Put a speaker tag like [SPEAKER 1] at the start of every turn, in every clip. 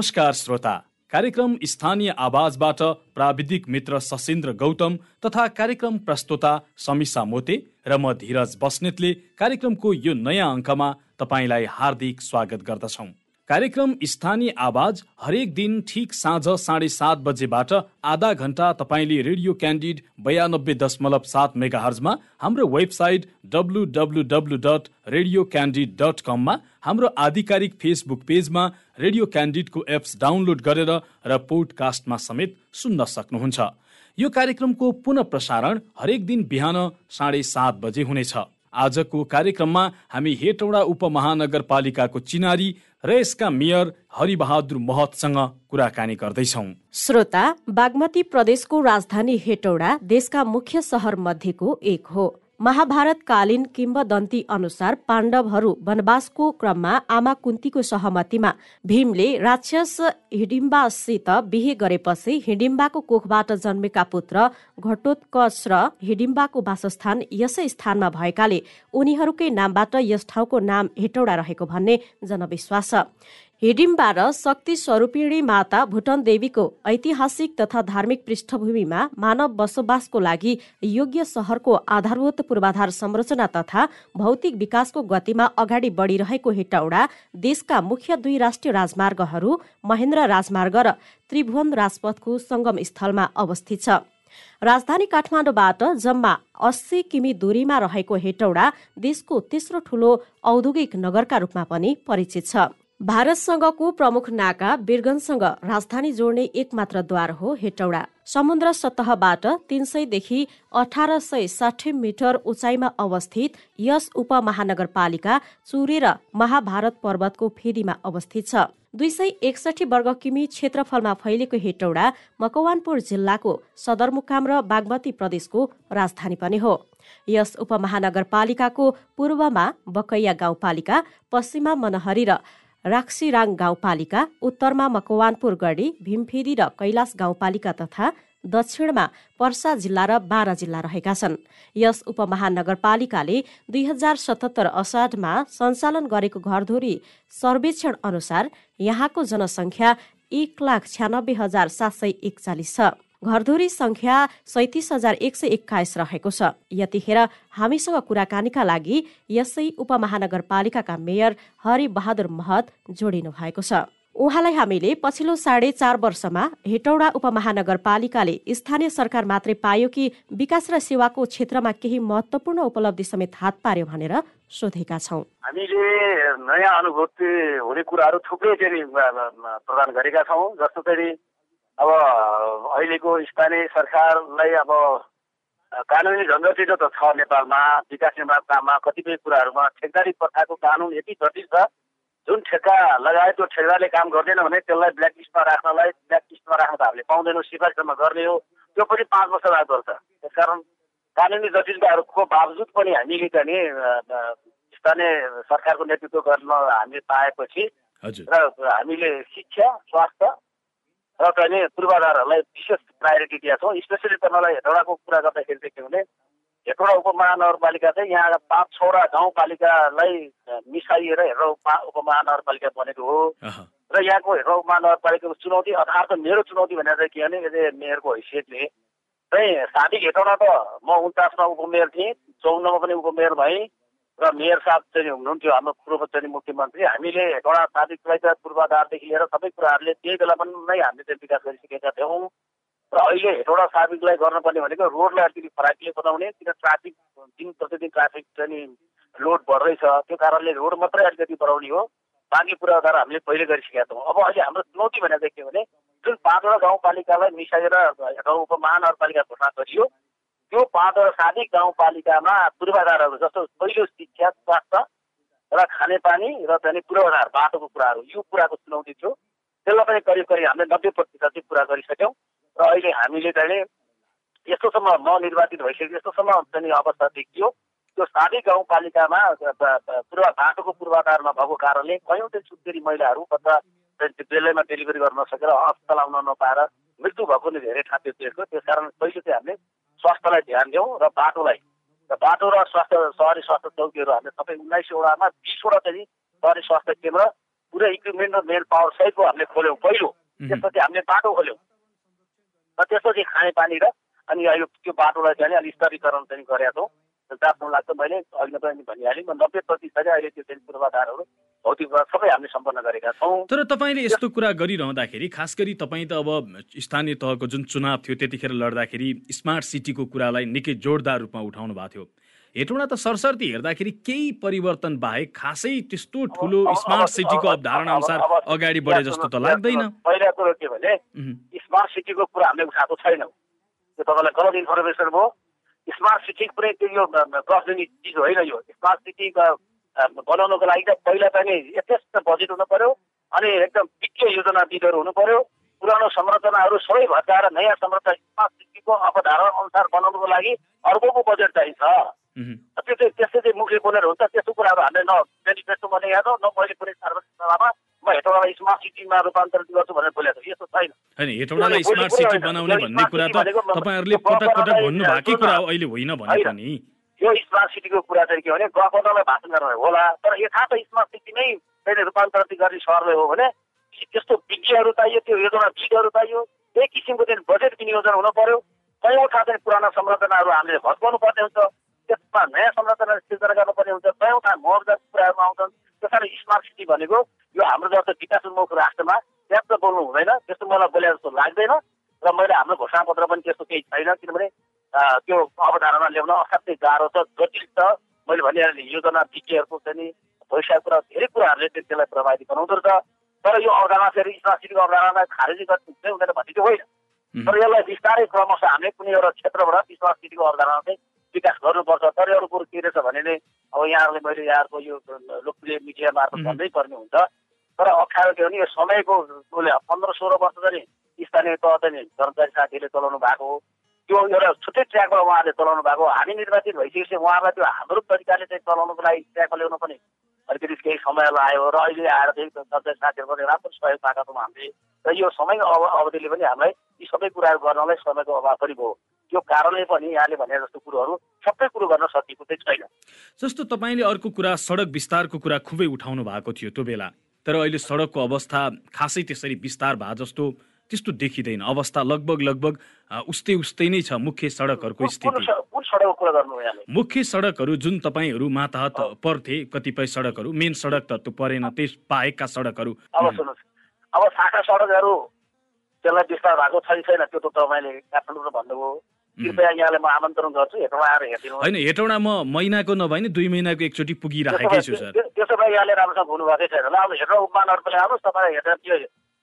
[SPEAKER 1] नमस्कार श्रोता। कार्यक्रम स्थानीय आवाजबाट प्राविधिक मित्र सशिन्द्र गौतम तथा कार्यक्रम प्रस्तोता समिसा मोते र म धीरज बस्नेतले कार्यक्रमको यो नयाँ अङ्कमा तपाईँलाई हार्दिक स्वागत गर्दछौँ। कार्यक्रम स्थानीय आवाज हरेक दिन ठिक साँझ साढे सात बजेबाट आधा घन्टा तपाईँले रेडियो क्यान्डिड बयानब्बे दशमलव सात मेगा हर्जमा हाम्रो website W W W dot radio candid dot कममा हाम्रो आधिकारिक फेसबुक पेजमा रेडियो क्यान्डिडको एप्स डाउनलोड गरेर र पोडकास्टमा समेत सुन्न सक्नुहुन्छ। यो कार्यक्रमको पुनः प्रसारण हरेक दिन बिहान साढे सात बजे हुनेछ। आजको कार्यक्रममा हामी हेटौडा उपमहानगरपालिकाको चिनारी र यसका मेयर हरिबहादुर महतसँग कुराकानी गर्दैछौ।
[SPEAKER 2] श्रोता बागमती प्रदेशको राजधानी हेटौडा देशका मुख्य सहर मध्येको एक हो। महाभारतकालीन किम्बदन्ती अनुसार पाण्डवहरू वनवासको क्रममा आमा कुन्तीको सहमतिमा भीमले राक्षस हिडिम्बासित बिहे गरेपछि हिडिम्बाको कोखबाट जन्मेका पुत्र घटोत्कच र हिडिम्बाको वासस्थान यसै स्थानमा भएकाले उनीहरूकै नामबाट यस ठाउँको नाम हेटौडा रहेको भन्ने जनविश्वास छ। हिडिम्बा र शक्ति स्वरूपिणी माता भुटन देवीको ऐतिहासिक तथा धार्मिक पृष्ठभूमिमा मानव बसोबासको लागि योग्य सहरको आधारभूत पूर्वाधार संरचना तथा भौतिक विकासको गतिमा अगाडि बढिरहेको हेटौडा देशका मुख्य दुई राष्ट्रिय राजमार्गहरू महेन्द्र राजमार्ग र त्रिभुवन राजपथको सङ्गम स्थलमा अवस्थित छ। राजधानी काठमाडौँबाट जम्मा अस्सी किमी दूरीमा रहेको हेटौडा देशको तेस्रो ठूलो औद्योगिक नगरका रूपमा पनि परिचित छ। भारतसँगको प्रमुख नाका बिरगनसँग राजधानी जोड्ने एक मात्र द्वार हो हेटौडा। समुद्र सतहबाट तीन सयदेखि अठार सय साठी मिटर उचाइमा अवस्थित यस उपमहानगरपालिका चुरे र महाभारत पर्वतको फेदीमा अवस्थित छ। दुई सय एकसठी वर्ग किमी क्षेत्रफलमा फैलिएको हेटौडा मकवानपुर जिल्लाको सदरमुकाम र बागमती प्रदेशको राजधानी पनि हो। यस उपमहानगरपालिकाको पूर्वमा बकैया गाउँपालिका पश्चिममा मनहरी र राक्सीराङ गाउँपालिका उत्तरमा मकवानपुर गढी भीमफेरी र कैलाश गाउँपालिका तथा दक्षिणमा पर्सा जिल्ला र बारा जिल्ला रहेका छन्। यस उपमहानगरपालिकाले दुई हजार सतहत्तर असाढमा सञ्चालन गरेको घरधुरी सर्वेक्षण अनुसार यहाँको जनसङ्ख्या एक लाख छ्यानब्बे हजार सात सय एकचालिस छ। घरधुरी संख्या सैतिस हजार एक सय एक्काइस रहेको छ। यतिखेर हामीसँग कुराकानीका लागि यसै उपमहानगरपालिकाका मेयर हरि बहादुर महत जोडिनु भएको छ। उहाँलाई हामीले पछिल्लो साढे चार वर्षमा हेटौडा उपमहानगरपालिकाले स्थानीय सरकार मात्रै पायो कि विकास र सेवाको क्षेत्रमा केही महत्वपूर्ण उपलब्धि समेत हात पार्यो भनेर सोधेका छौँ।
[SPEAKER 3] हामीले नयाँ अनुभूति हुने कुराहरू थुप्रै प्रदान गरेका छौँ। जस्तो चाहिँ अब अहिलेको स्थानीय सरकारलाई अब कानुनी ढङ्ग त छ नेपालमा विकास निर्माण काममा कतिपय कुराहरूमा ठेकदारी प्रथाको कानुन यति जटिल छ जुन ठेक्का लगाए त्यो ठेकदारले काम गर्दैन भने त्यसलाई ब्ल्याक लिस्टमा राख्नलाई ब्ल्याक लिस्टमा राख्न त हामीले पाउँदैनौँ सिफारिसमा गर्ने हो। त्यो पनि पाँच वर्ष बाद गर्छ। त्यसकारण कानुनी जटिलताहरूको बावजुद पनि हामीले चाहिँ स्थानीय सरकारको नेतृत्व गर्न हामीले पाएपछि र हामीले शिक्षा स्वास्थ्य र चाहिँ पूर्वाधारहरूलाई विशेष प्रायोरिटी दिएका छौँ। स्पेसली तपाईँलाई हेटौडाको कुरा गर्दाखेरि चाहिँ के भने हेटौडा उपमहानगरपालिका चाहिँ यहाँ पाँच छवटा गाउँपालिकालाई मिसाइएर हेटौडा उपमहानगरपालिका बनेको हो। र यहाँको हेटौडा उपमहानगरपालिकाको चुनौती अर्थात् मेरो चुनौती भनेर चाहिँ के भने यदि मेयरको हैसियतले चाहिँ साबिक हेटौडा त म उन्चासमा उपमेयर थिएँ चौन्नमा पनि उपमेयर भएँ। र मेयर साहब चाहिँ हुनुहुन्थ्यो हाम्रो पूर्व चाहिँ मुख्यमन्त्री। हामीले एउटा साबिकलाई त पूर्वाधारदेखि लिएर सबै कुराहरूले त्यही बेला पनि नै हामीले चाहिँ विकास गरिसकेका थियौँ। र अहिले हेटौडा साबिकलाई गर्नुपर्ने भनेको रोडलाई अलिकति फराकिले बनाउने किन ट्राफिक दिन प्रतिदिन ट्राफिक चाहिँ लोड बढ्दैछ। त्यो कारणले रोड मात्रै अलिकति बढाउने हो। बाँकी पूर्वाधार हामीले पहिले गरिसकेका छौँ अब अहिले हाम्रो चुनौती चाहिँ के भने जुन पाँचवटा गाउँपालिकालाई मिसाएर हेटौडा उपमहानगरपालिका घोषणा गरियो त्यो पाँचवटा सादिक गाउँपालिकामा पूर्वाधारहरू जस्तो पहिलो शिक्षा स्वास्थ्य र खानेपानी र चाहिँ पूर्वाधार बाटोको कुराहरू यो कुराको चुनौती थियो। त्यसलाई पनि करिब करिब हामीले नब्बे प्रतिशत चाहिँ पुरा गरिसक्यौँ। र अहिले हामीले चाहिँ यस्तोसम्म म निर्वाचित भइसक्यो यस्तोसम्म चाहिँ अवस्था देखियो। त्यो सादी गाउँपालिकामा पूर्व बाटोको पूर्वाधार नभएको कारणले कयौँ चाहिँ सुत्केरी महिलाहरू अथवा बेलैमा डेलिभरी गर्न नसकेर अस्पताल आउन नपाएर मृत्यु भएको नै धेरै ठाउँ त्यो देशको त्यस कारण पहिले चाहिँ हामीले स्वास्थ्यलाई ध्यान दिउँ र बाटोलाई। र बाटो र स्वास्थ्य सहरी स्वास्थ्य चौकीहरू हामीले सबै उन्नाइसवटामा बिसवटा चाहिँ सहरी स्वास्थ्य केन्द्र पुरै इक्विपमेन्ट र मेन पावर सहितको हामीले खोल्यौँ पहिलो। त्यसपछि हामीले बाटो खोल्यौँ। र त्यसपछि खानेपानी र अनि यो त्यो बाटोलाई चाहिँ अलिक स्तरीकरण चाहिँ गरेका छौँ। जहाँसम्म लाग्छ मैले अघि पनि भनिहालेँ म नब्बे प्रतिशत अहिले त्यो चाहिँ पूर्वाधारहरू भौतिक सबै हामीले सम्पन्न गरेका छौँ।
[SPEAKER 1] तर तपाईँले यस्तो कुरा गरिरहँदाखेरि खास गरी तपाईँ त अब स्थानीय तहको जुन चुनाव थियो त्यतिखेर लड्दाखेरि स्मार्ट सिटीको कुरालाई निकै जोरदार रूपमा उठाउनु भएको थियो। हेटौँडा त सरसर्ती हेर्दाखेरि केही परिवर्तन बाहेक खासै त्यस्तो ठुलो स्मार्ट सिटीको अवधारणा अनुसार अगाडि बढे जस्तो त लाग्दैन।
[SPEAKER 3] पहिला कुरो के भने स्मार्ट सिटीको कुरा हामीले उठाएको छैनौँ। त्यो तपाईँलाई गलत इन्फर्मेसन भयो। स्मार्ट सिटी कुनै त्यो प्रश्न चिज होइन यो स्मार्ट सिटी बनाउनको लागि त पहिला पनि यथेष्ट बजेट हुनु पर्यो अनि एकदम वित्तीय योजनाविदहरू हुनु पर्यो पुरानो संरचनाहरू सबै भत्काएर नयाँ संरचना स्मार्ट सिटीको अवधारणा अनुसार बनाउनुको लागि अर्बौँको बजेट चाहिन्छ। त्यो चाहिँ त्यस्तो चाहिँ मुख्य बोलेर हुन्छ त्यस्तो कुराहरू हामीले न मेनिफेस्टोमा ल्याएको न मैले कुनै सार्वजनिक सभामा म हेटौँडालाई स्मार्ट सिटीमा रूपान्तरित गर्छु भनेर बोलेको छु यस्तो छैन
[SPEAKER 1] होइन हेटौँडालाई स्मार्ट सिटी बनाउने भन्ने कुरा त तपाईँहरूले पटक पटक भन्नु भएकै कुरा अहिले होइन भने पनि
[SPEAKER 3] यो स्मार्ट सिटीको कुरा चाहिँ के भने गभर्नरलाई भाषण गर्न होला तर यथार्थ स्मार्ट सिटी नै अहिले रूपान्तरित गर्ने सहरले हो भने त्यस्तो विज्ञहरू चाहियो त्यो योजना विधहरू चाहियो त्यही किसिमको चाहिँ बजेट विनियोजन हुनु पर्यो कयौँ ठाउँ चाहिँ पुराना संरचनाहरू हामीले भत्काउनु पर्ने हुन्छ त्यसमा नयाँ संरचना सिर्जना गर्नुपर्ने हुन्छ। ठाउँ मुआवजा कुराहरू आउँछन् त्यस कारण स्मार्ट सिटी भनेको यो हाम्रो जस्तो विकासोन्मुख राष्ट्रमा त्यहाँ बोल्नु हुँदैन त्यस्तो मलाई बोले जस्तो लाग्दैन र मैले हाम्रो घोषणापत्र पनि त्यस्तो केही छैन किनभने त्यो अवधारणा ल्याउन असाध्यै गाह्रो छ जटिल छ। मैले भनिहालेँ योजना विज्ञहरूको चाहिँ भइसकेको कुरा धेरै कुराहरूले त्यसलाई प्रभावित बनाउँदो रहेछ। तर यो अवधारणा फेरि स्मार्ट सिटीको अवधारणालाई खारेजी गर्नु हुँदैन भन्ने चाहिँ होइन। तर यसलाई बिस्तारै क्रमशः हामीले कुनै एउटा क्षेत्रबाट स्मार्ट सिटीको अवधारणा चाहिँ विकास गर्नुपर्छ। तर अरू कुरो के रहेछ भने नै अब यहाँहरूले मैले यहाँहरूको यो लोकप्रिय मिडिया मार्फत भन्नै पर्ने हुन्छ। तर अप्ठ्यारो के भने यो समयको उसले पन्ध्र सोह्र वर्ष चाहिँ स्थानीय तह चाहिँ कर्मचारी साथीहरूले चलाउनु भएको हो त्यो एउटा छुट्टै ट्र्याकबाट उहाँले चलाउनु भएको हामी निर्वाचित भइसकेपछि उहाँलाई त्यो हाम्रो तरिकाले चाहिँ चलाउनुको लागि ट्र्याकमा ल्याउनु पनि अलिकति केही समय लाग्यो र अहिले आएर चाहिँ सरकारी साथीहरू पनि राम्रो सहयोग पाएका छौँ हामीले। र यो समयको अव अवधिले पनि हामीलाई यी सबै कुराहरू गर्नलाई समयको अभाव पनि भयो। त्यो कारणले पनि यहाँले भने जस्तो कुरोहरू सबै कुरो गर्न सकिएको चाहिँ छैन।
[SPEAKER 1] जस्तो तपाईँले अर्को कुरा सडक विस्तारको कुरा खुबै उठाउनु भएको थियो त्यो बेला तर अहिले सडकको अवस्था खासै त्यसरी विस्तार भए जस्तो त्यस्तो देखिँदैन। अवस्था लगभग लगभग उस्तै उस्तै नै छ मुख्य सडकहरूको स्थिति। मुख्य सडकहरू जुन तपाईँहरू माताहत पर्थे कतिपय सडकहरू मेन सडक त परेन त्यस बाहेकका सडकहरू।
[SPEAKER 3] अब सुन्नुहोस्। अब शाखा सडकहरू त्यसलाई विस्तार भएको छैन छैन त्यो त तपाईँले काठमाडौँ भन्नुभयो। कृपया यहाँले म आमन्त्रण गर्छु हेटौँडा आएर हेरिदिनु।
[SPEAKER 1] होइन हेटौँडा म महिनाको नभए नि दुई महिनाको एकचोटि पुगिराखेकै छु सर।
[SPEAKER 3] त्यसो भए यहाँले राम्रोसँग हुनुभएकै छैन ल अब हेटौँडा उपमानहरू पनि आउनुहोस्। तपाईँ हेरेर त्यो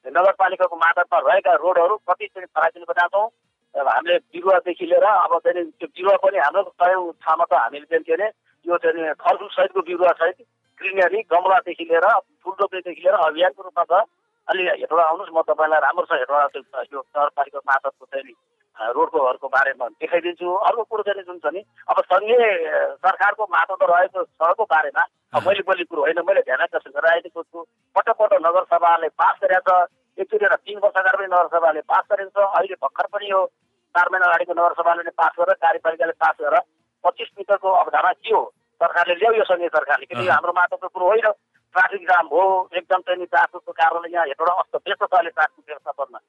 [SPEAKER 3] नगरपालिकाको मातहतमा रहेका रोडहरू कति चाहिँ फराकिनु बनाएको छौँ हामीले बिरुवादेखि लिएर अब चाहिँ त्यो बिरुवा पनि हाम्रो कयौँ ठाउँमा त हामीले चाहिँ के अरे यो चाहिँ बिरुवा सहित ग्रिनरी गमलादेखि लिएर फुल रोप्नेदेखि लिएर अभियानको रूपमा छ अलि हेटौँडा आउनुहोस् म तपाईँलाई राम्रो छ हेटौँडा यो नगरपालिका मातहतको चाहिँ रोडको घरको बारेमा देखाइदिन्छु। अर्को कुरो चाहिँ जुन छ नि अब सङ्घीय सरकारको मातहत रहेको सडकको बारेमा मैले बोली कुरो होइन मैले ध्यान आकर्षण गराइदिएको छु। पटक पटक नगरसभाले पास गरेका छ एकचोटि तिन वर्ष अगाडि पनि नगरसभाले पास गरेको छ अहिले भर्खर पनि यो चार महिना अगाडिको नगरसभाले नै पास गरेर कार्यपालिकाले पास गरेर पच्चिस मिटरको अवधारणा के हो? सरकारले ल्याउ यो सङ्घीय सरकारले किनकि हाम्रो माटोको कुरो होइन। ट्राफिक जाम हो एकदम चाहिँ ट्राफिकको कारणले यहाँ हेरेर अस्त व्यस्त छ अहिले ट्राफिक व्यवस्थापनमा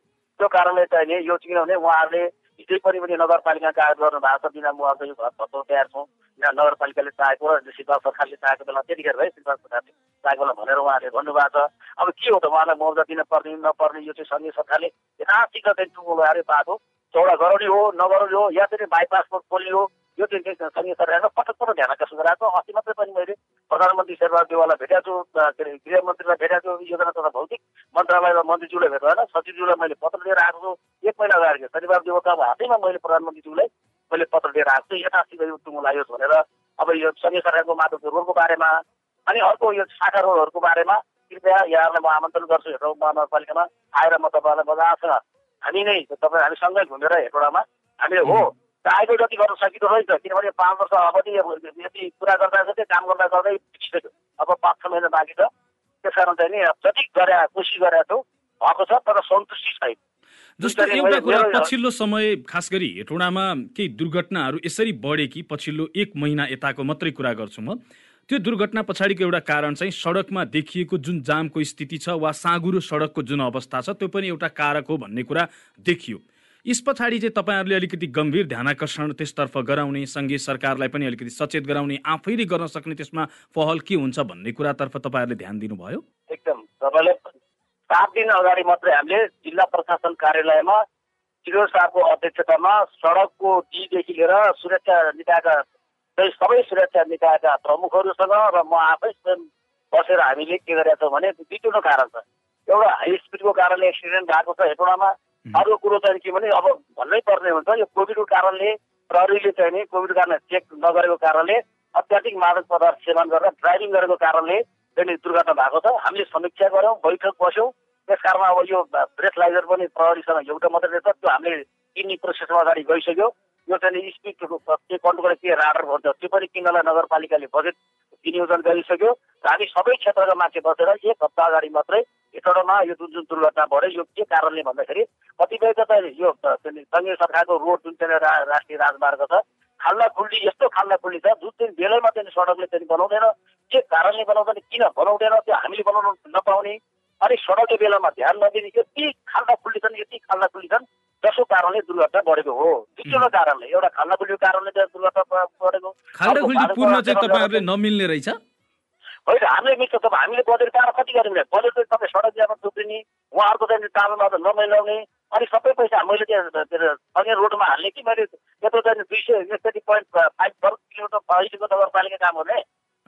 [SPEAKER 3] त्यो कारणले चाहिँ यो किनभने उहाँहरूले हिजै पनि पनि नगरपालिका कार्य गर्नु भएको छ बिना मुआवजा यो घर भत्काउन तयार छौँ। यहाँ नगरपालिकाले चाहेको र सिद्धार्थ सरकारले चाहेको बेला त्यतिखेर है सिद्धार्थ सरकारले चाहेको बेला भनेर उहाँले भन्नुभएको छ। अब के हो त उहाँलाई मुआवजा दिन पर्ने नपर्ने यो चाहिँ सङ्घीय सरकारले यथाशीघ्र चाहिँ टुङ्गो लगाएर बाटो चौडा गराउने हो नगराउने हो या चाहिँ बाइपास खोल्ने हो यो चाहिँ सङ्घीय सरकारको पटक पटक ध्यान आकर्षण गराएको। अस्ति मात्रै पनि मैले प्रधानमन्त्री शेरबहादुर देवाललाई भेटेको छु के अरे गृहमन्त्रीलाई भेटेको छु योजना तथा भौतिक मन्त्रालयमा मन्त्रीज्यूलाई भेट भएन सचिवज्यूलाई मैले पत्र दिएर आएको छु एक महिना अगाडि शनिबार अब हातैमा मैले प्रधानमन्त्रीज्यूलाई मैले पत्र दिएर आएको छु। यथाशीघ्र यो टुङ्गो लाग्योस् भनेर। अब यो सङ्घीय सरकारको माटो रोडको बारेमा अनि अर्को यो शाखा रोडहरूको बारेमा कृपया यहाँहरूलाई म आमन्त्रण गर्छु। हेटौँ महानगरपालिकामा। आएर म तपाईँहरूलाई मजासँग हामी नै तपाईँ हामी सँगै घुमेर हेटौँडामा हामीले हो। चाहेको जति गर्न सकिँदो रहेछ किनभने पाँच वर्ष अवधि यति कुरा गर्दा गर्दै काम गर्दा गर्दै बितिसक्यो अब पाँच छ महिना बाँकी छ। त्यस कारण चाहिँ नि जति गरे कोसिस गरेका छौँ भएको छ तर सन्तुष्टि छैन।
[SPEAKER 1] जस्तो एउटा कुरा पछिल्लो समय खास गरी हेटौँडामा केही दुर्घटनाहरू यसरी बढे कि पछिल्लो एक महिना यताको मात्रै कुरा गर्छु म त्यो दुर्घटना पछाडिको एउटा कारण चाहिँ सडकमा देखिएको जुन जामको स्थिति छ वा साँगुरो सडकको जुन अवस्था छ त्यो पनि एउटा कारक हो भन्ने कुरा देखियो। यस पछाडि चाहिँ तपाईँहरूले अलिकति गम्भीर ध्यानकर्षण त्यसतर्फ गराउने सङ्घीय सरकारलाई पनि अलिकति सचेत गराउने आफैले गर्न सक्ने त्यसमा पहल के हुन्छ भन्ने कुरातर्फ तपाईँहरूले ध्यान दिनुभयो?
[SPEAKER 3] एकदम। तपाईँले सात दिन अगाडि मात्रै हामीले जिल्ला प्रशासन कार्यालयमा चिरो साहबको अध्यक्षतामा सडकको डीदेखि लिएर सुरक्षा निकायका सबै सुरक्षा निकायका प्रमुखहरूसँग र म आफै स्वयं बसेर हामीले के गरेका छौँ भने दुईवटा कारण छ। एउटा हाई स्पिडको कारणले एक्सिडेन्ट भएको छ हेटौँडामा अर्को कुरो चाहिँ के भने अब भन्नै पर्ने हुन्छ। यो कोभिडको कारणले प्रहरीले चाहिँ नि कोभिडको कारणले चेक नगरेको कारणले अत्याधिक मादक पदार्थ सेवन गरेर ड्राइभिङ गरेको कारणले चाहिँ दुर्घटना भएको छ। हामीले समीक्षा गऱ्यौँ बैठक बस्यौँ। त्यस कारण अब यो ब्रेथलाइजर पनि प्रहरीसँग एउटा मात्रै रहेछ। त्यो हामीले किन्ने प्रोसेसमा अगाडि गइसक्यो। यो चाहिँ स्पिड के कन्ट्रोल के राडर भन्छ त्यो पनि किन्नलाई नगरपालिकाले बजेट विनियोजन गरिसक्यो र हामी सबै क्षेत्रका मान्छे बसेर एक हप्ता अगाडि मात्रै हेटौडामा यो जुन जुन दुर्घटना भयो यो के कारणले भन्दाखेरि कतिपयको त यो सङ्घीय सरकारको रोड जुन चाहिँ राष्ट्रिय राजमार्ग छ खाल्ला खुल्ली यस्तो खाल्ला खुल्ली छ जुन चाहिँ बेलैमा चाहिँ सडकले चाहिँ बनाउँदैन के कारणले बनाउँदैन किन बनाउँदैन त्यो हामीले बनाउनु नपाउने अनि सडकले बेलामा ध्यान नदिने यति खाल्ला खुल्ली छन् यति खाल्ला खुल्ली छन् जसको कारणले दुर्घटना बढेको हो। दुईवटा कारणले एउटा खाल्ला खुल्लीको कारणले दुर्घटना बढेको।
[SPEAKER 1] खाल्डा खुल्डी पूर्ण चाहिँ तपाईँहरूले नमिल्ने रहेछ?
[SPEAKER 3] होइन हामीले मिल्छ तपाईँ हामीले बजेट कहाँ कति गर्यौँ बजेट चाहिँ तपाईँ सडक ज्यामा थुप्रिने उहाँहरूको चाहिँ टाढोमा त नमिलाउने अनि सबै पैसा मैले त्यहाँ स्थानीय रोडमा हाल्ने कि मैले? यत्रो चाहिँ दुई सय एकसठी पोइन्ट फाइभ वर्ग किलोमिटर फैलिएको नगरपालिका काम हुने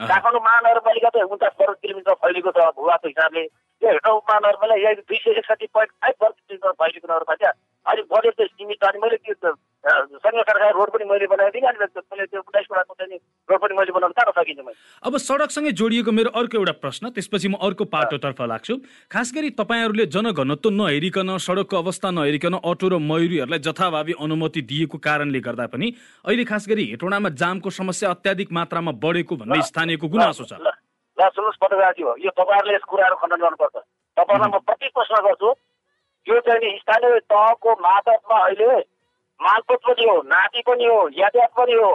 [SPEAKER 3] काठमाडौँ महानगरपालिका त उन्चास वर्ग किलोमिटर फैलिएको छ भूवाको हिसाबले। यो हेटौँ महानगरपालिका यही दुई सय एकसठी पोइन्ट फाइभ वर्ग किलोमिटर फैलिएको नगरपालिका। अनि बजेट सीमित अनि मैले त्यो सङ्घीय सरकार रोड पनि मैले बनाइदिएँ अनि मैले त्यो उन्नाइस वडाको चाहिँ रोड पनि मैले बनाउनु कहाँ सकिन्छ मैले।
[SPEAKER 1] अब सडकसँगै जोडिएको मेरो अर्को एउटा प्रश्न त्यसपछि म अर्को पाटोतर्फ लाग्छु। खास गरी तपाईँहरूले जनघनत्व नहेरिकन सडकको अवस्था नहेरिकन अटो र मयुरीहरूलाई जथाभावी अनुमति दिएको कारणले गर्दा पनि अहिले खास गरी हेटौँडामा जामको समस्या अत्याधिक मात्रामा बढेको भन्ने स्थानीयको गुनासो छ।
[SPEAKER 3] ल सुन्नुहोस् पत्रकारजी हो। यो तपाईँहरूले यस कुराहरू खण्डन गर्नुपर्छ। तपाईँहरूलाई म प्रति प्रश्न गर्छु यो चाहिँ नि स्थानीय तहको मातहतमा अहिले मालपोत पनि हो नाति पनि हो यातायात पनि हो।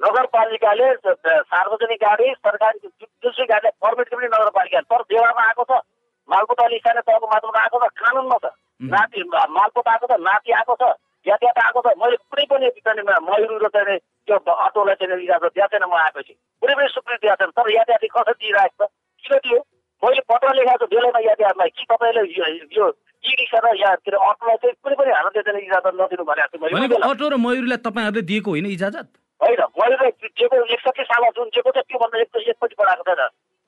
[SPEAKER 3] नगरपालिकाले सार्वजनिक गाडी सरकारी जुनसुकै गाडीलाई पर्मिट पनि नगरपालिका तर बेलामा आएको छ मालपोत अहिले स्थानीय तहको मात्रामा आएको छ कानुनमा छ। नाति मालपोत आएको छ नाति आएको छ यातायात आएको छ। मैले कुनै पनि चाहिँ मयुर र चाहिँ त्यो अटोलाई चाहिँ इजाजत दिएको छैन म आएपछि। कुनै पनि स्वीकृति दिएको छैन। तर यातायात कसरी दिइरहेको छ? किन दियो? मैले पत्र लेखाएको बेलामा यातायातलाई कि तपाईँले यो ई रिक्सा र अरे अटोलाई चाहिँ कुनै पनि हालतले चाहिँ इजाजत नदिनु भनेको छु
[SPEAKER 1] अटो र मयुरीलाई तपाईँहरूले दिएको होइन इजाजत?
[SPEAKER 3] होइन मैले दिएको एकसठी सालमा जुन दिएको छ त्योभन्दा एक एकपट्टि बढाएको छैन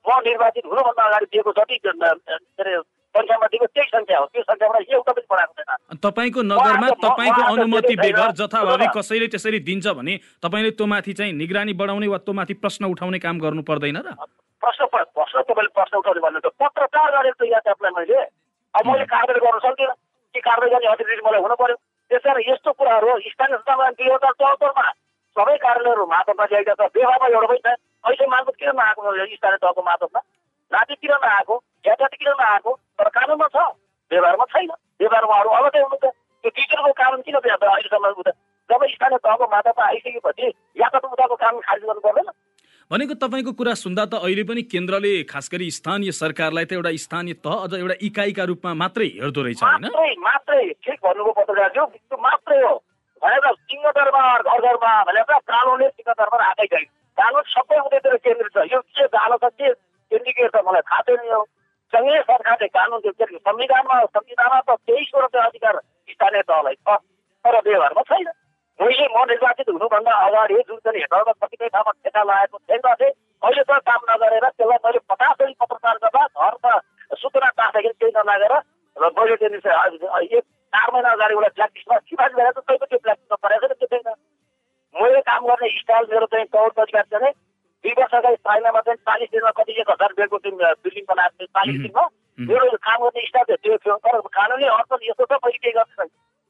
[SPEAKER 3] म निर्वाचित हुनुभन्दा अगाडि दिएको जति के अरे सङ्ख्यामा दिएको त्यही सङ्ख्या हो। त्यो सङ्ख्याबाट एउटा पनि बढाएको छैन।
[SPEAKER 1] तपाईँको नगरमा तपाईँको अनुमति बेगर जथाभावी कसैले त्यसरी दिन्छ भने तपाईँले त्यो माथि चाहिँ निगरानी बढाउने वा त्यो माथि प्रश्न उठाउने काम गर्नु पर्दैन र।
[SPEAKER 3] प्रश्न प्रश्न तपाईँले प्रश्न उठाउने भन्नु त पत्रकार गरेको त यातायातलाई मैले। अब मैले कारवाही गर्न सक्दिनँ। के कारवाही गर्ने अथोरिटी मलाई हुनु पर्यो त्यस कारण यस्तो कुराहरू स्थानीय संस्थामा दुई हजार चौहत्तरमा सबै कार्यालयहरू मातहतमा ल्याइदिएको छ। व्यवहारमा एउटा पनि छैन। अहिले मार्फत किन नआएको स्थानीय तहको मातहतमा नाति किन नआएको? यातायात किन नआएको? तर कानुनमा छ। व्यवहारमा छैन। व्यवहारमा अरू अलगै हुनु त त्यो टिचरको कानुन किन अहिलेसम्म उता जब स्थानीय तहको मातहतमा आइसकेपछि यातायात उताको कानुन खारिज गर्नु पर्दैन।
[SPEAKER 1] भनेको तपाईँको कुरा सुन्दा त अहिले पनि केन्द्रले खास गरी स्थानीय सरकारलाई त एउटा स्थानीय तह अझ एउटा इकाइका रूपमा मात्रै हेर्दो रहेछ होइन?
[SPEAKER 3] मात्रै मात्रै। ठिक भन्नुभयो पत्रकारज्यू त्यो मात्रै हो। भनेर सिंहदरबार घरघरमा भनेर कानुनले सिंहदरबार आएकै छैन कानुन सबै उतैतिर केन्द्रित छ। यो के जालो छ के केन्द्रीकृत मलाई थाहा छैन यो सँगै सरकारले कानुन त्यो संविधानमा संविधानमा त तेइसवटा अधिकार स्थानीय तहलाई छ तर व्यवहारमा छैन मैले म निर्वाचित हुनुभन्दा अगाडि जुन चाहिँ हेटौँडा कतिपय ठाउँमा ठेका लगाएको थिएन थिएँ अहिले त काम नगरेर त्यसलाई मैले पचासवटा पत्रकार गर्दा घरमा सूचना पाउँदाखेरि केही नलागेर र मैले चाहिँ एक चार महिना अगाडि ब्ल्याक लिस्टमा सिफारिस गरेर तैँको त्यो ब्ल्याक लिस्टमा परेको छैन त्यो छैन मैले काम गर्ने स्टाइल मेरो चाहिँ कौड अधिकार चाहिँ दुई वर्ष अगाडि चाहिँ चालिस दिनमा कति एक हजार बेडको चाहिँ बिल्डिङ बनाएको थियो चालिस दिनमा। मेरो काम गर्ने स्टाइल त्यो थियो। तर कानुनी अर्थ यस्तो छ मैले केही गर्छु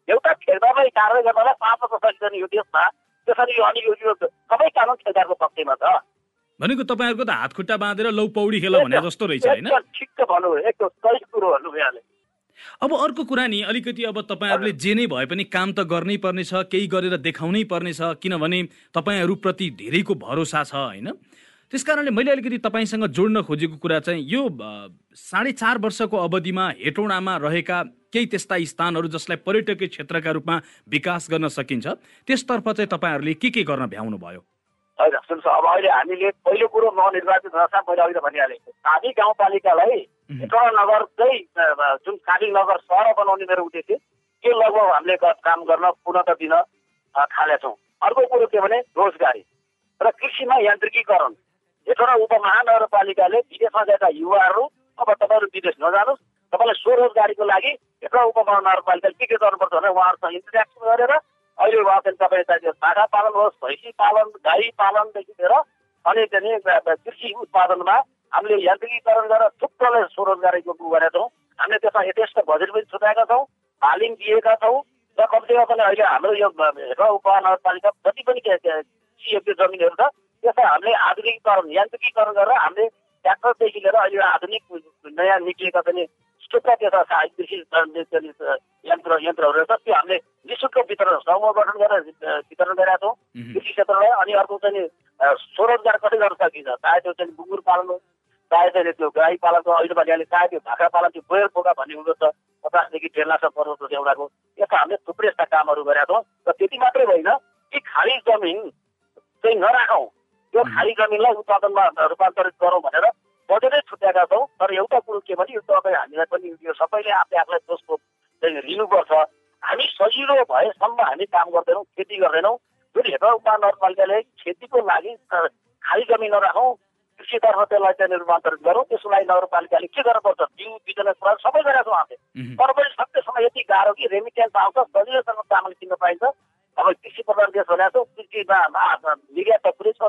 [SPEAKER 3] एउटा ठेकदारलाई कारवाही गर्नलाई पाँच वर्ष सकिँदैन यो देशमा त्यसरी यो अनि यो सबै कानुन ठेकदारको पक्षमा छ।
[SPEAKER 1] भनेको तपाईँहरूको त हात खुट्टा बाँधेर लौ पौडी खेल भने जस्तो रहेछ होइन?
[SPEAKER 3] ठिक भन्नु एकदम सही कुरो भन्नु यहाँले
[SPEAKER 1] अब अर्को कुरा नि अलिकति अब तपाईँहरूले जे नै भए पनि काम त गर्नै पर्नेछ केही गरेर देखाउनै पर्नेछ किनभने तपाईँहरूप्रति धेरैको भरोसा छ होइन? त्यस कारणले मैले अलिकति तपाईँसँग जोड्न खोजेको कुरा चाहिँ यो साढे चार वर्षको अवधिमा हेटौँडामा रहेका केही त्यस्ता स्थानहरू जसलाई पर्यटकीय क्षेत्रका रूपमा विकास गर्न सकिन्छ त्यसतर्फ चाहिँ तपाईँहरूले के के गर्न भ्याउनु भयो
[SPEAKER 3] होइन सुन्नुहोस् अब अहिले हामीले पहिलो कुरो नवनिर्वाचित नसा मैले अहिले भनिहालेँ काबी गाउँपालिकालाई नगर चाहिँ जुन काबी नगर सहर बनाउने मेरो उद्देश्य त्यो लगभग हामीले काम गर्न पूर्णता दिन थालेछौँ। अर्को कुरो के भने रोजगारी र कृषिमा यान्त्रिकीकरण। हेटौँडा उपमहानगरपालिकाले विदेशमा गएका युवाहरू अब तपाईँहरू विदेश नजानुहोस् तपाईँलाई स्वरोजगारीको लागि हेटौँडा उपमहानगरपालिकाले के के गर्नुपर्छ भने उहाँहरूसँग इन्टरेक्सन गरेर अहिले उहाँ चाहिँ तपाईँ चाहिँ बाख्रा पालन होस् भैँसी पालन गाई पालनदेखि लिएर अनि त्यहाँदेखि कृषि उत्पादनमा हामीले यान्त्रिकीकरण गरेर थुप्रोलाई स्वरोजगारीको गरेका छौँ। हामीले त्यसमा यथेष्ट बजेट पनि छुट्याएका छौँ तालिम दिएका छौँ र कम्तीमा पनि अहिले हाम्रो यो हेटौँडा उपमहानगरपालिका जति पनि सिएफको जमिनहरू छ त्यसलाई हामीले आधुनिकीकरण यान्त्रिकीकरण गरेर हामीले ट्र्याक्टरदेखि लिएर अहिले आधुनिक नयाँ निक्लिएका पनि थुप्रा त्यस्ता कृषि यन्त्र यन्त्रहरू छ त्यो हामीले निशुल्क वितरण समूह गठन गरेर वितरण गरेका छौँ कृषि क्षेत्रलाई अनि अर्को चाहिँ स्वरोजगार कसरी गर्न सकिन्छ? चाहे त्यो चाहिँ गुङ्गुर पालन होस् चाहे चाहिँ त्यो गाई पालनको अहिले भनिहाले चाहे त्यो भाखा पालन त्यो बोयर पोका भन्ने हुँदो छ पचासदेखि डेढ लाख पर्वत एउटाको यस्ता हामीले थुप्रै यस्ता कामहरू गरेका छौँ। र त्यति मात्रै होइन कि खाली जमिन चाहिँ नराखौँ। त्यो खाली जमिनलाई उत्पादनमा रूपान्तरित गरौँ भनेर भने यो तपाईँ हामीलाई पनि यो सबैले आफै आफूलाई दोषको चाहिँ लिनुपर्छ हामी सजिलो भएसम्म हामी काम गर्दैनौँ खेती गर्दैनौँ। जुन हेटौँडा उपमहानगरपालिकाले खेतीको लागि खाली जमिन नराखौँ कृषितर्फ त्यसलाई चाहिँ रूपान्तरित गरौँ। त्यसको लागि नगरपालिकाले के गर्नुपर्छ? बिउ बिजनेस कुरा सबै गरेका छौँ हामीले तर पनि सकेसम्म यति गाह्रो कि रेमिटेन्स आउँछ सजिलोसँग चामल किन्न पाइन्छ। अब कृषि प्रधान देश भनेको छौँ कृषिमा निर्यात त पुरै छ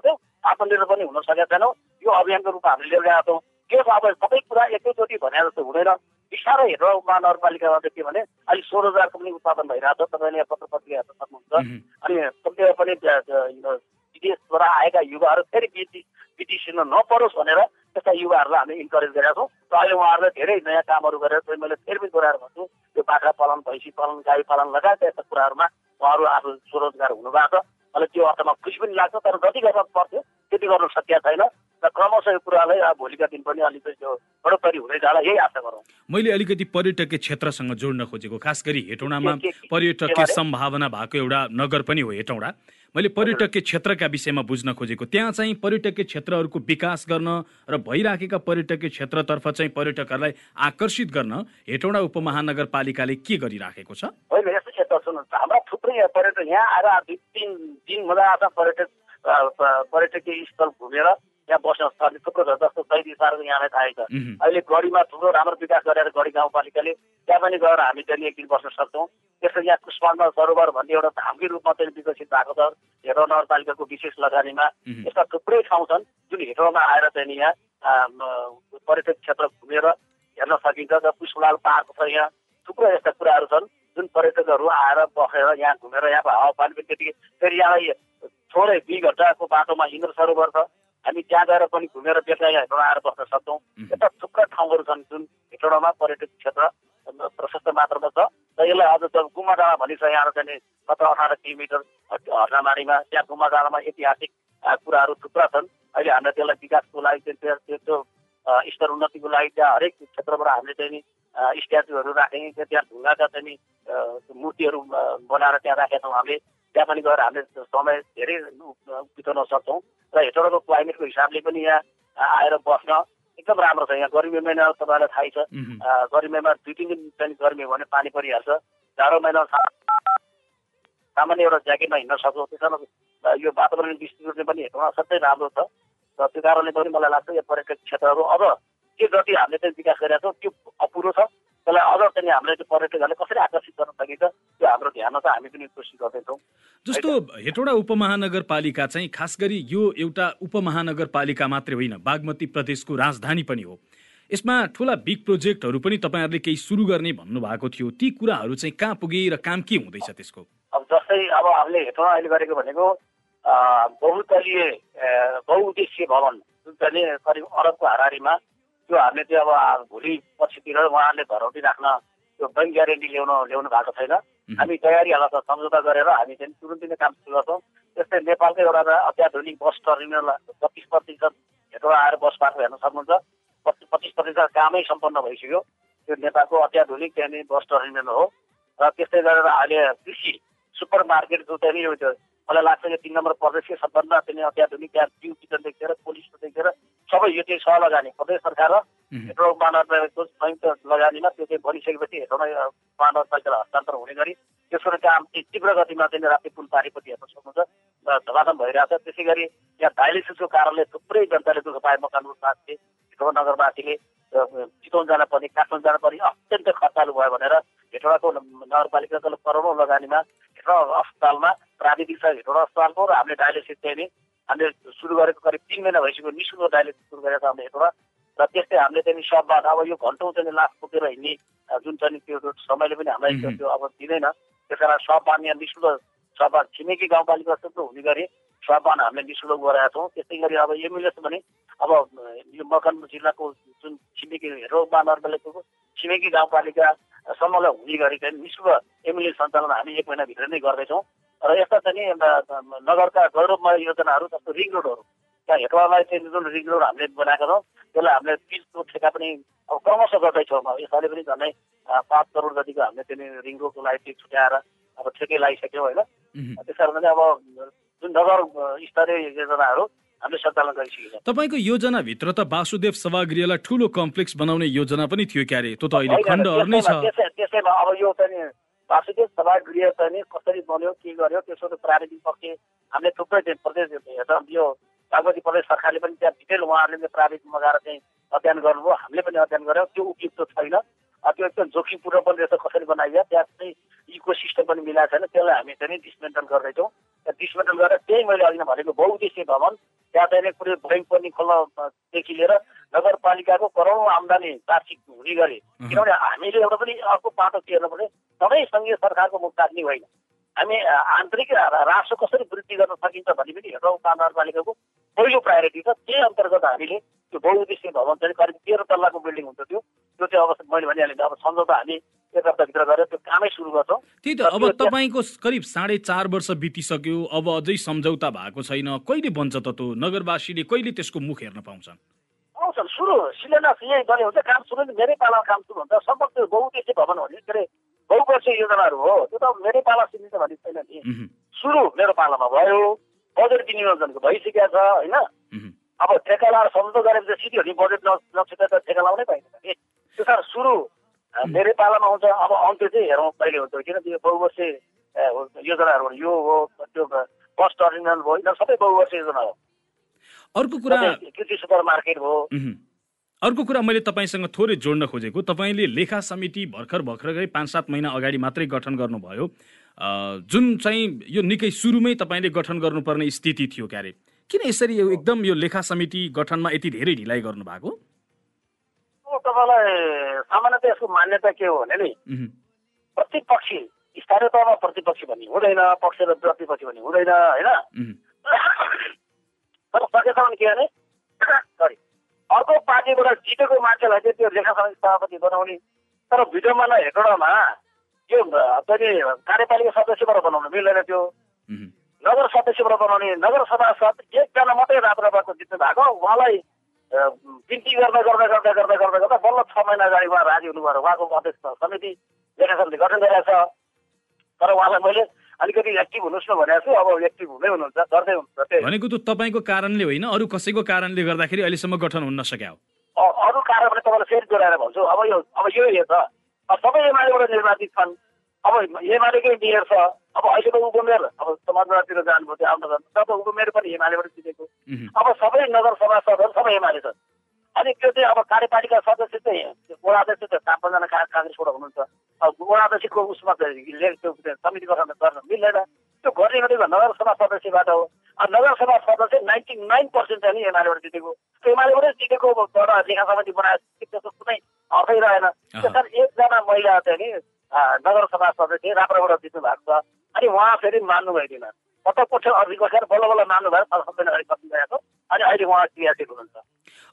[SPEAKER 3] आत्मनिर्भर पनि हुन सकेका छैनौँ। यो अभियानको रूपमा हामीले लिएर गएका छौँ। के अब सबै कुरा एकैचोटि भने जस्तो हुँदैन। बिस्तारै हेरेर महानगरपालिकामा चाहिँ के भने अलिक स्वरोजगारको पनि उत्पादन भइरहेको छ तपाईँले पत्र पत्रिका हेर्न सक्नुहुन्छ। अनि कतिवटा पनि विदेशबाट आएका युवाहरू फेरि बिटिसिन नपरोस् भनेर त्यस्ता युवाहरूलाई हामीले इन्करेज गरेका छौँ। र अहिले उहाँहरूले धेरै नयाँ कामहरू गरेर चाहिँ मैले फेरि पनि दोहोऱ्याएर भन्छु त्यो बाख्रा पालन भैँसी पालन गाई पालन लगायत यस्ता कुराहरूमा उहाँहरू आफ्नो स्वरोजगार हुनुभएको छ। अहिले त्यो अर्थमा खुसी पनि लाग्छ तर जति गर्न पर्थ्यो त्यति गर्न सकिया छैन। र क्रमशः यो कुरालाई अब भोलिका दिन पनि अलिकति त्यो बढोत्तरी हुँदै जाला यही आशा गरौँ।
[SPEAKER 1] मैले अलिकति पर्यटकीय क्षेत्रसँग जोड्न खोजेको खास गरी हेटौँडामा पर्यटकीय सम्भावना भएको एउटा नगर पनि हो हेटौँडा। मैले पर्यटकीय क्षेत्रका विषयमा बुझ्न खोजेको। त्यहाँ चाहिँ पर्यटकीय क्षेत्रहरूको विकास गर्न र भइराखेका पर्यटकीय क्षेत्रतर्फ चाहिँ पर्यटकहरूलाई आकर्षित गर्न हेटौँडा उपमहानगरपालिकाले के गरिराखेको छ?
[SPEAKER 3] होइन यस्तो क्षेत्र सुन्नुहोस् हाम्रा थुप्रै पर्यटक यहाँ आएर दुई तिन दिन मजा आउँछ पर्यटक पर्यटकीय स्थल घुमेर यहाँ बस्न स्थल थुप्रो छ जस्तो दैदी सार्वजनिक यहाँलाई थाहै छ। अहिले गढीमा थुप्रो राम्रो विकास गरेर गढी गाउँपालिकाले त्यहाँ पनि गएर हामी त्यहाँनिर एक दिन बस्न सक्छौँ। त्यसरी यहाँ पुष्पाण्ड सरोवर भन्ने एउटा धामकै रूपमा चाहिँ विकसित भएको छ हेटौँ नगरपालिकाको विशेष लगानीमा। यस्ता थुप्रै ठाउँ छन् जुन हेटौँमा आएर चाहिँ यहाँ पर्यटक क्षेत्र घुमेर हेर्न सकिन्छ र पुष्पलाल पार्क छ यहाँ। थुप्रो यस्ता कुराहरू छन् जुन पर्यटकहरू आएर बसेर यहाँ घुमेर यहाँको हावापानी पनि त्यति फेरि यहाँलाई थोरै दुई घन्टाको बाटोमा इन्द्र सरोवर छ। हामी त्यहाँ गएर पनि घुमेर हेटौँडा आएर बस्न सक्छौँ। यस्ता थुप्रा ठाउँहरू छन् जुन हेटौँडामा पर्यटक क्षेत्र प्रशस्त मात्रामा छ र यसलाई अझ त गुम्बा डाँडा भनिन्छ यहाँ चाहिँ सत्र अठार किलोमिटर हर्नामारीमा त्यहाँ गुम्बा डाँडामा ऐतिहासिक कुराहरू थुप्रा छन्। अहिले हामीलाई त्यसलाई विकासको लागि त्यो स्तर उन्नतिको लागि त्यहाँ हरेक क्षेत्रबाट हामीले चाहिँ नि स्ट्याचुहरू राखेँ त्यहाँ ढुङ्गाका चाहिँ नि मूर्तिहरू बनाएर त्यहाँ राखेका छौँ। हामीले त्यहाँ पनि गएर हामीले समय धेरै बिताउन सक्छौँ। र हेटौँडाको क्लाइमेटको हिसाबले पनि यहाँ आएर बस्न एकदम राम्रो छ। यहाँ गर्मी महिना तपाईँलाई थाहै छ। गर्मी महिनामा दुई तिन दिन चाहिँ गर्मी हो भने पानी परिहाल्छ। जाडो महिना सामान्य एउटा ज्याकेटमा हिँड्न सक्छौँ। त्यसमा यो वातावरण दृष्टिकोणले पनि हेटौँडा असाध्यै राम्रो छ। र त्यो कारणले पनि मलाई लाग्छ यो पर्यटक क्षेत्रहरू अब के जति हामीले चाहिँ विकास गरेका छौँ त्यो अपुरो छ। त्यसलाई अझ चाहिँ हामीले चाहिँ पर्यटकहरूले कसरी आकर्षित गर्न सकिन्छ त्यो हाम्रो ध्यानमा चाहिँ हामी पनि कोसिस गर्दैछौँ।
[SPEAKER 1] जस्तो हेटौँडा उपमहानगरपालिका चाहिँ खास गरी यो एउटा उपमहानगरपालिका मात्रै होइन बागमती प्रदेशको राजधानी पनि हो। यसमा ठुला बिग प्रोजेक्टहरू पनि तपाईँहरूले केही सुरु गर्ने भन्नुभएको थियो। ती कुराहरू चाहिँ कहाँ पुगे र काम के हुँदैछ त्यसको?
[SPEAKER 3] अब जस्तै अब हामीले हेटौँडा अहिले गरेको भनेको बहुतलीय बहुउद्देश्य भवन जुन चाहिँ करिब अरबको हारारीमा त्यो हामीले चाहिँ अब भोलि पछितिर उहाँहरूले घरौटी राख्न त्यो ब्याङ्क ग्यारेन्टी ल्याउन ल्याउनु भएको छैन। हामी तयारीहरूलाई सम्झौता गरेर हामी चाहिँ तुरुन्तै नै काम सुरु गर्छौँ। त्यस्तै नेपालकै एउटा अत्याधुनिक बस टर्मिनल बत्तिस प्रतिशत हेटौँडा आएर बस पार्क हेर्न सक्नुहुन्छ। पच्चिस पच्चिस प्रतिशत कामै सम्पन्न भइसक्यो। त्यो नेपालको अत्याधुनिक त्यहाँनिर बस टर्मिनल हो। र त्यस्तै गरेर अहिले कृषि सुपर मार्केट जो त्यहाँनिर त्यो मलाई लाग्छ यो तिन नम्बर प्रदेश कि सबभन्दा त्यहाँनिर अत्याधुनिक त्यहाँ टियु किचनदेखि लिएर पुलिसदेखि लिएर सबै यो चाहिँ सह लगानी प्रदेश सरकार र हेटौँडा महानगरपालिकाको संयुक्त लगानीमा त्यो चाहिँ बनिसकेपछि हेटौँडा महानगरपालिकालाई हस्तान्तरण हुने गरी त्यसको काम चाहिँ तीव्र गतिमा चाहिँ राप्ती पुल पारिपट्टि हेर्न सक्नुहुन्छ। र धमाधम भइरहेछ। त्यसै गरी यहाँ डायलिसिसको कारणले थुप्रै जनताले दुःख पाए साथी हेटौँडा नगरवासीले चितवन जान पर्ने काठमाडौँ जान पर्ने अत्यन्त खर्चालु भयो भनेर हेटौँडाको नगरपालिकाको करोडौँ लगानीमा हेटौँडा अस्पतालमा प्राविधिक छ हेटौँडा अस्पतालको र हामीले डायलिसिस चाहिँ नि हामीले सुरु गरेको करिब तिन महिना भइसक्यो। निशुल्क डायलिसिस सुरु गरेको हामीले हेटौँडा। र त्यस्तै हामीले चाहिँ सबबाट अब यो घन्टौँ चाहिँ लास बोकेर हिँड्ने जुन चाहिँ नि त्यो समयले पनि हामीलाई त्यो- अब दिँदैन। त्यस कारण सबबान यहाँ निशुल्क सबबान छिमेकी गाउँपालिका जस्तो हुने गरी सबबान हामीले निशुल्क गराएका छौँ। त्यस्तै गरी अब एम्बुलेन्स पनि अब यो मकनपुर जिल्लाको जुन छिमेकी हेरो महानगरपालिकाको छिमेकी गाउँपालिकासम्मलाई हुने गरी चाहिँ निशुल्क एम्बुलेन्स सञ्चालन हामी एक महिनाभित्र नै गर्दैछौँ। र यस्ता चाहिँ नि नगरका गौरवमय योजनाहरू जस्तो रिङ रोडहरू हेटवालाई चाहिँ जुन रिङ रोड हामीले बनाएका छौँ त्यसलाई हामीले पिचको ठेका पनि अब क्रमशः गर्दैछौँ यसपालि पनि झन्डै पाँच करोड जतिको हामीले चाहिँ रिङ रोडको लागि चाहिँ छुट्याएर अब ठेकै लगाइसक्यौँ होइन। त्यस कारण चाहिँ अब जुन नगर स्तरीय योजनाहरू हामीले सञ्चालन गरिसकेका छौँ।
[SPEAKER 1] तपाईँको योजनाभित्र त वासुदेव सभागृहलाई ठुलो कम्प्लेक्स बनाउने योजना पनि थियो क्यारे। त्यो त अहिले खण्डहर नै छ।
[SPEAKER 3] त्यसैमा- त्यसै- त्यसैमा अब यो चाहिँ वासुदेव सभागृह चाहिँ कसरी बन्यो के गर्यो त्यसको त प्राविधिक पक्ष हामीले थुप्रै प्रदेश यो बागमती प्रदेश सरकारले पनि त्यहाँ डिटेल उहाँहरूले चाहिँ प्राविधिक मगाएर चाहिँ अध्ययन गर्नुभयो। हामीले पनि अध्ययन गऱ्यौँ त्यो उपयुक्त छैन। त्यो एकदम जोखिमपूर्ण पनि रहेछ कसरी बनाइयो त्यहाँ चाहिँ इको सिस्टम पनि मिलाएको छैन। त्यसलाई हामी चाहिँ डिसमेन्टल गर्दैछौँ। त्यहाँ डिसमेन्टल गरेर त्यही मैले अघि नै भनेको बहुद्देश्य भवन। त्यहाँ चाहिँ नि कुनै बैङ्क पनि खोल्नदेखि लिएर नगरपालिकाको करोडौँ आम्दानी वार्षिक हुने गरी। किनभने हामीले एउटा पनि अर्को पाटो के हेर्नु पर्ने सबै सङ्घीय सरकारको मुख काट्ने होइन। हामी आन्तरिक राष्ट्र कसरी वृद्धि गर्न सकिन्छ भन्ने पनि हेर्न महानगरपालिकाको पहिलो प्रायोरिटी छ त्यही अन्तर्गत हामीले त्यो बहुउद्देश्य भवन चाहिँ करिब तेह्र तल्लाको बिल्डिङ हुन्छ त्यो त्यो चाहिँ अब मैले भनिहालेँ अब सम्झौता हामी एक हप्ताभित्र गरेर त्यो कामै सुरु गर्छौँ।
[SPEAKER 1] त्यही त अब तपाईँको करिब साढे चार वर्ष बितिसक्यो अब अझै सम्झौता भएको छैन कहिले बन्छ त त्यो? नगरवासीले कहिले त्यसको मुख हेर्न पाउँछन्?
[SPEAKER 3] आउँछन् सुरु शिलान्यास यही गरे हुन्छ काम सुरु मेरै पालामा काम सुरु हुन्छ। सम्भव त्यो बहुउद्देश्य भवन हो नि के अरे बहुवर्षीय योजनाहरू हो त्यो त मेरै पाला सीमित भन्ने छैन नि। सुरु मेरो पालामा भयो। बजेट विनियोजनको भइसकेको छ होइन। अब ठेका लाएर सम्झौता गरेपछि सिधै हो नि बजेट न नछुट्या त ठेका लाउनै पाइँदैन नि त्यो कारण सुरु मेरै पालामा आउँछ अब अन्त्य चाहिँ हेरौँ कहिले हुन्छ किन त्यो बहुवर्षीय योजनाहरू हो। यो हो त्यो बस टर्मिनल भयो यिनीहरू सबै बहुवर्षीय योजना हो
[SPEAKER 1] अर्को कुरा
[SPEAKER 3] कृषि सुपर मार्केट
[SPEAKER 1] उहुँ। अर्को कुरा मैले तपाईँसँग थोरै जोड्न खोजेको तपाईँले लेखा समिति भर्खर भर्खरै पाँच सात महिना अगाडि मात्रै गठन गर्नुभयो। जुन चाहिँ यो निकै सुरुमै तपाईँले गठन गर्नुपर्ने स्थिति थियो क्यारे किन यसरी एकदम यो लेखा समिति गठनमा यति धेरै ढिलाइ गर्नु भएको
[SPEAKER 3] तपाईँलाई सामान्यतः यसको मान्यता के हो भने नि प्रतिपक्षी स्थानीय तहमा प्रतिपक्षी भन्ने हुँदैन पक्ष र प्रतिपक्षी भन्ने हुँदैन होइन? तर सकेसम्म के भने सरी अर्को पार्टीबाट जितेको मान्छेलाई चाहिँ त्यो लेखा समिति सभापति बनाउने तर विडम्बना हेटौँडामा यो पनि कार्यपालिका सदस्यबाट बनाउनु मिल्दैन त्यो। नगर सदस्यबाट बनाउने नगर सभासद एकजना मात्रै रात्रबाट जित्नु भएको उहाँलाई बिन्ती गर्दा गर्दा गर्दा गर्दा गर्दा गर्दा बल्ल छ महिना अगाडि उहाँ राजी हुनुभयो उहाँको अध्यक्ष समिति लेखा समिति गठन गरेको छ। तर उहाँलाई मैले अलिकति एक्टिभ हुनुहोस् न भनेको छु अब एक्टिभ हुँदै हुनुहुन्छ गर्दै हुनुहुन्छ
[SPEAKER 1] भनेको त तपाईँको कारणले होइन अरू कसैको कारणले गर्दाखेरि अहिलेसम्म गठन हुन नसक्यो
[SPEAKER 3] अरू कारण भने तपाईँलाई फेरि दोहोऱ्याएर भन्छु अब यो अब यो त सबै एमालेबाट निर्वाचित छन्। अब एमालेकै मेयर छ। अब अहिले त उपमेयर अब समाजवादतिर जानुभयो त्यो आउन जानु तब उपमेयर पनि एमालेबाट जितेको। अब सबै नगर सभासदहरू सबै एमाले छन्। अनि त्यो चाहिँ अब कार्यपालिका सदस्य चाहिँ वडा अध्यक्ष चाहिँ चार पाँचजना का काङ्ग्रेसबाट हुनुहुन्छ। अब वडा अध्यक्षको उसमा समिति गठन गर्न मिल्दैन। त्यो गर्ने भनेको नगर सभा सदस्यबाट हो। अब नगर सभा सदस्य नाइन्टी नाइन पर्सेन्ट चाहिँ एमालेबाट जितेको। एमालेबाटै जितेको। लेखा समिति बनाएको त्यसको कुनै अर्थै रहेन त्यस कारण एकजना महिला चाहिँ नि अ, नगर सभा सदस्य राप्रबाट जित्नु भएको छ। अनि उहाँ फेरि मान्नु भइदिन पटक पटक अर्जी बसेर बल्ल बल्ल मान्नु भएर सबै अगाडि कति गएको। अनि अहिले उहाँ क्रियाशील हुनुहुन्छ।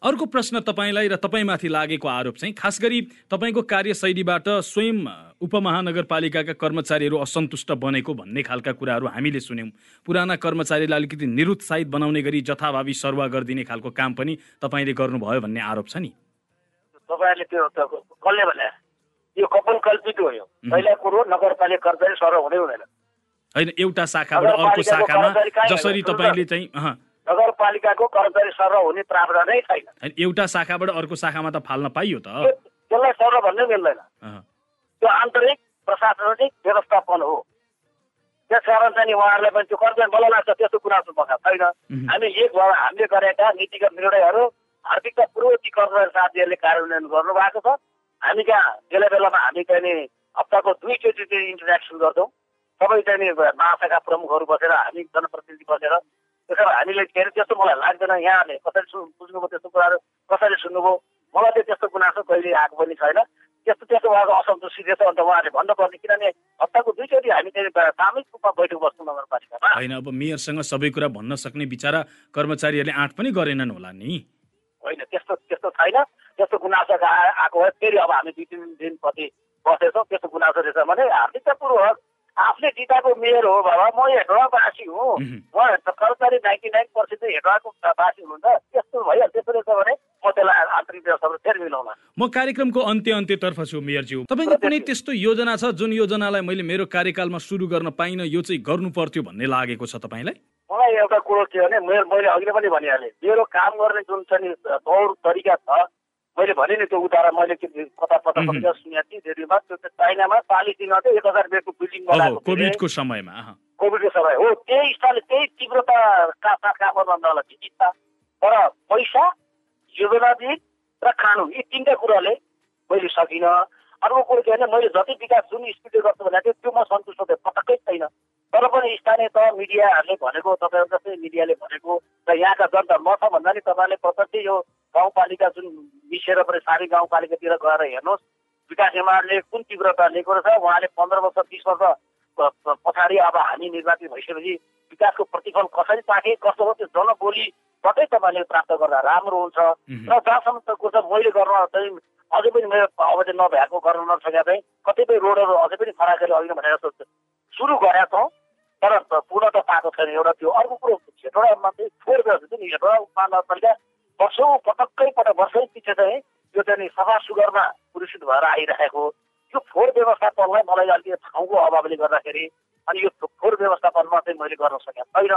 [SPEAKER 1] अर्को प्रश्न तपाईँलाई र तपाईँमाथि लागेको आरोप चाहिँ खास गरी तपाईँको कार्यशैलीबाट स्वयं उपमहानगरपालिकाका कर्मचारीहरू असन्तुष्ट बनेको भन्ने खालका कुराहरू हामीले सुन्यौँ। पुराना कर्मचारीलाई अलिकति निरुत्साहित बनाउने गरी जथाभावी सरुवा गरिदिने खालको काम पनि तपाईँले गर्नुभयो भन्ने आरोप छ नि।
[SPEAKER 3] तपाईँहरूले त्यो कसले भने यो कपल कल्पित हो यो। पहिला कुरो नगरपालिका कर्मचारी सर हुँदै हुँदैन।
[SPEAKER 1] होइन एउटा शाखाबाट अर्को शाखामा जसरी तपाईँले चाहिँ
[SPEAKER 3] नगरपालिकाको कर्मचारी सर हुने प्रावधान
[SPEAKER 1] छैन। एउटा शाखाबाट अर्को शाखामा त फाल्न पाइयो त।
[SPEAKER 3] त्यसलाई सर भन्नै मिल्दैन। त्यो आन्तरिक प्रशासनिक व्यवस्थापन हो। त्यस कारण चाहिँ उहाँहरूलाई पनि त्यो कर्तव्य मलाई लाग्छ त्यस्तो कुराहरू भएको छैन। हामी एक भएर हामीले गरेका नीतिगत निर्णयहरू आर्थिकता पूर्ववर्ती कर्मचारी साथीहरूले कार्यान्वयन गर्नुभएको छ। हामी कहाँ बेला बेलामा हामी चाहिँ हप्ताको दुईचोटि चाहिँ इन्टरेक्सन गर्छौँ। सबै चाहिँ महाशाखा प्रमुखहरू बसेर हामी जनप्रतिनिधि बसेर त्यसो हामीले के अरे त्यस्तो मलाई लाग्दैन। यहाँले कसरी सुन् बुझ्नुभयो त्यस्तो कुराहरू कसरी सुन्नुभयो? मलाई चाहिँ त्यस्तो गुनासो कहिले आएको पनि छैन। त्यस्तो त्यस्तो उहाँको असन्तुष्टि थिएछ अन्त उहाँले भन्नुपर्ने किनभने हप्ताको दुईचोटि हामी चाहिँ सामूहिक रूपमा बैठक बस्नु नगरपालिकामा।
[SPEAKER 1] होइन अब मेयरसँग सबै कुरा भन्न सक्ने बिचरा कर्मचारीहरूले आँट पनि गरेनन् होला नि
[SPEAKER 3] होइन त्यस्तो त्यस्तो छैन त्यस्तो गुनासो आएको भए फेरि अब हामी दुई तिन दिनपछि बसेछौँ। त्यस्तो गुनासो रहेछ भने हार्दिकतापूर्वक आफूले जिताएको मेयर हो बाबा म हेटवासी हुँ। म कर्मचारी नाइन्टी नाइन पर्सेन्ट हेटवाको बासी हुनुहुन्छ त्यस्तो भइहाल्छ। त्यस्तो रहेछ भने म त्यसलाई आन्तरिक व्यवस्थाबाट फेरि मिलाउन।
[SPEAKER 1] म कार्यक्रमको अन्त्य अन्त्यतर्फ छु मेयरज्यू। तपाईँको कुनै त्यस्तो योजना छ जुन योजनालाई मैले मेरो कार्यकालमा सुरु गर्न पाइनँ यो चाहिँ गर्नु पर्थ्यो भन्ने लागेको छ तपाईँलाई?
[SPEAKER 3] मलाई एउटा कुरो के भने मैले अघि पनि भनिहालेँ। मेरो काम गर्ने जुन चाहिँ तौर तरिका छ मैले भने नि त्यो उदाहरण मैले कता कता सुनेको थिएँ रेडियोमा। त्यो चाइनामा चालिस दिनमा चाहिँ एक हजार बेडको बिल्डिङ बनाएको
[SPEAKER 1] कोभिडको समयमा
[SPEAKER 3] कोभिडको समय हो। त्यही स्थानले त्यही तीव्रताका साथ काम गर्न नलगे तर पैसा योजनाविद र कानुन यी तिनवटा कुराले मैले सकिनँ। अर्को कुरो के भने मैले जति विकास जुन स्पिडले गर्छु भनेको थियो त्यो म सन्तुष्ट थिएँ पटक्कै छैन। तर पनि स्थानीय तह मिडियाहरूले भनेको तपाईँहरू जस्तै मिडियाले भनेको र यहाँका जनता म त भन्दा नि तपाईँहरूले प्रत्यक्ष यो गाउँपालिका जुन मिसेर पनि सारी गाउँपालिकातिर गएर हेर्नुहोस् विकास एमाले कुन तीव्रता लिएको रहेछ उहाँले पन्ध्र वर्ष बिस वर्ष पछाडि अब हामी निर्वाचित भइसकेपछि विकासको प्रतिफल कसरी पाके कस्तो हो त्यो जनबोलीबाटै तपाईँले प्राप्त गर्दा राम्रो हुन्छ। र जहाँसम्म कुरो मैले गर्न चाहिँ अझै पनि मेरो अवधि नभएको गर्न नसकेका चाहिँ कतिपय रोडहरू अझै पनि गरी अघि भनेर सुरु गरेका छौँ। तर पूर्ण त पाएको छैन एउटा त्यो अर्को कुरो हेटौँडामा चाहिँ फोहोर छ नि हेटौँडा उपमहानगरपालिका वर्षौँ पटक्कै पटक वर्षै पछि चाहिँ यो चाहिँ सफा सुगरमा पुरुषित भएर आइरहेको यो फोहोर व्यवस्थापनलाई मलाई अलिकति ठाउँको अभावले गर्दाखेरि अनि यो फोहोर व्यवस्थापनमा चाहिँ मैले गर्न सकेको छैन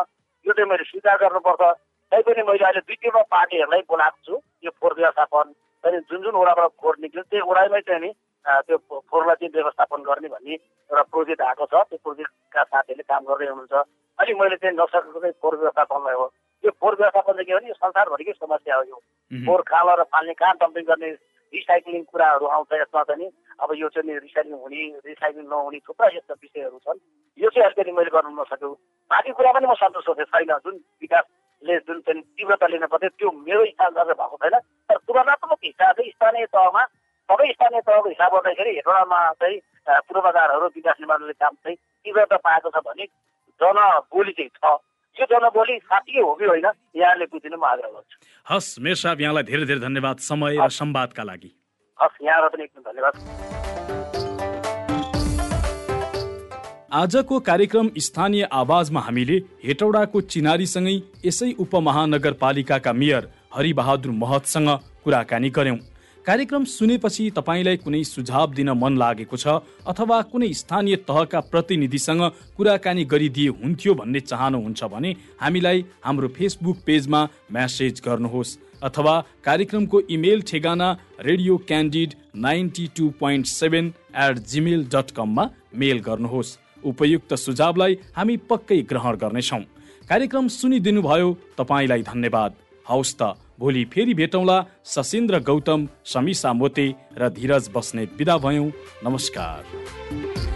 [SPEAKER 3] यो चाहिँ मैले स्वीकार गर्नुपर्छ तैपनि मैले अहिले दुई तिनवटा पार्टीहरूलाई बोलाएको छु यो फोहोर व्यवस्थापन अनि जुन जुन वडाबाट फोहोर निक्ल्यो त्यही वडामै चाहिँ नि त्यो फोहोरलाई चाहिँ व्यवस्थापन गर्ने भन्ने एउटा प्रोजेक्ट आएको छ। त्यो प्रोजेक्टका साथीहरूले काम गर्दै हुनुहुन्छ। अनि मैले चाहिँ नसकेको चाहिँ फोहोर व्यवस्थापनलाई हो यो फोहोर व्यवस्थापन चाहिँ के भने यो संसारभरिकै समस्या हो यो। फोहोर खाल र फाल्ने कहाँ डम्पिङ गर्ने रिसाइक्लिङ कुराहरू आउँछ यसमा चाहिँ अब यो चाहिँ रिसाइक्लिङ हुने रिसाइक्लिङ नहुने थुप्रै यस्ता विषयहरू छन्। यो चाहिँ अलिकति मैले गर्नु नसक्यो। बाँकी कुरा पनि म सन्तुष्ट थिएँ छैन। जुन विकासले जुन चाहिँ तीव्रता लिन पर्थ्यो त्यो मेरो हिसाब गरेर भएको छैन। तर तुलनात्मक हिसाबले स्थानीय तहमा सबै स्थानीय तहको हिसाब गर्दाखेरि हेटौँडामा चाहिँ पूर्वाधारहरू विकास निर्माणले काम चाहिँ तीव्रता पाएको छ भने जनबोली चाहिँ छ। यो जनबोली साँच्चै हो कि होइन यहाँले बुझिनु म आग्रह गर्छु।
[SPEAKER 1] हस् मेर साहब यहाँलाई धेरै धेरै धन्यवाद। समय र संवादका लागि।
[SPEAKER 3] हस् यहाँलाई पनि एकदम धन्यवाद।
[SPEAKER 1] आजको कार्यक्रम स्थानीय आवाजमा हामीले हेटौडाको चिनारीसँगै यसै उपमहानगरपालिकाका मेयर हरिबहादुर महतसँग कुराकानी गर्यौं। कार्यक्रम सुनेपछि तपाईँलाई कुनै सुझाव दिन मन लागेको छ अथवा कुनै स्थानीय तहका प्रतिनिधिसँग कुराकानी गरिदिए हुन्थ्यो भन्ने चाहनुहुन्छ भने हामीलाई हाम्रो फेसबुक पेजमा म्यासेज गर्नुहोस् अथवा कार्यक्रमको इमेल ठेगाना radio candid ninety two point seven at Gmail dot कममा मेल गर्नुहोस्। उपयुक्त सुझावलाई हामी पक्कै ग्रहण गर्नेछौँ। कार्यक्रम सुनिदिनुभयो तपाईँलाई धन्यवाद। हौस् त। भोलि फेरि भेटौँला सशिन्द्र गौतम समीसा मोते र धीरज बस्ने विदा भयौँ। नमस्कार।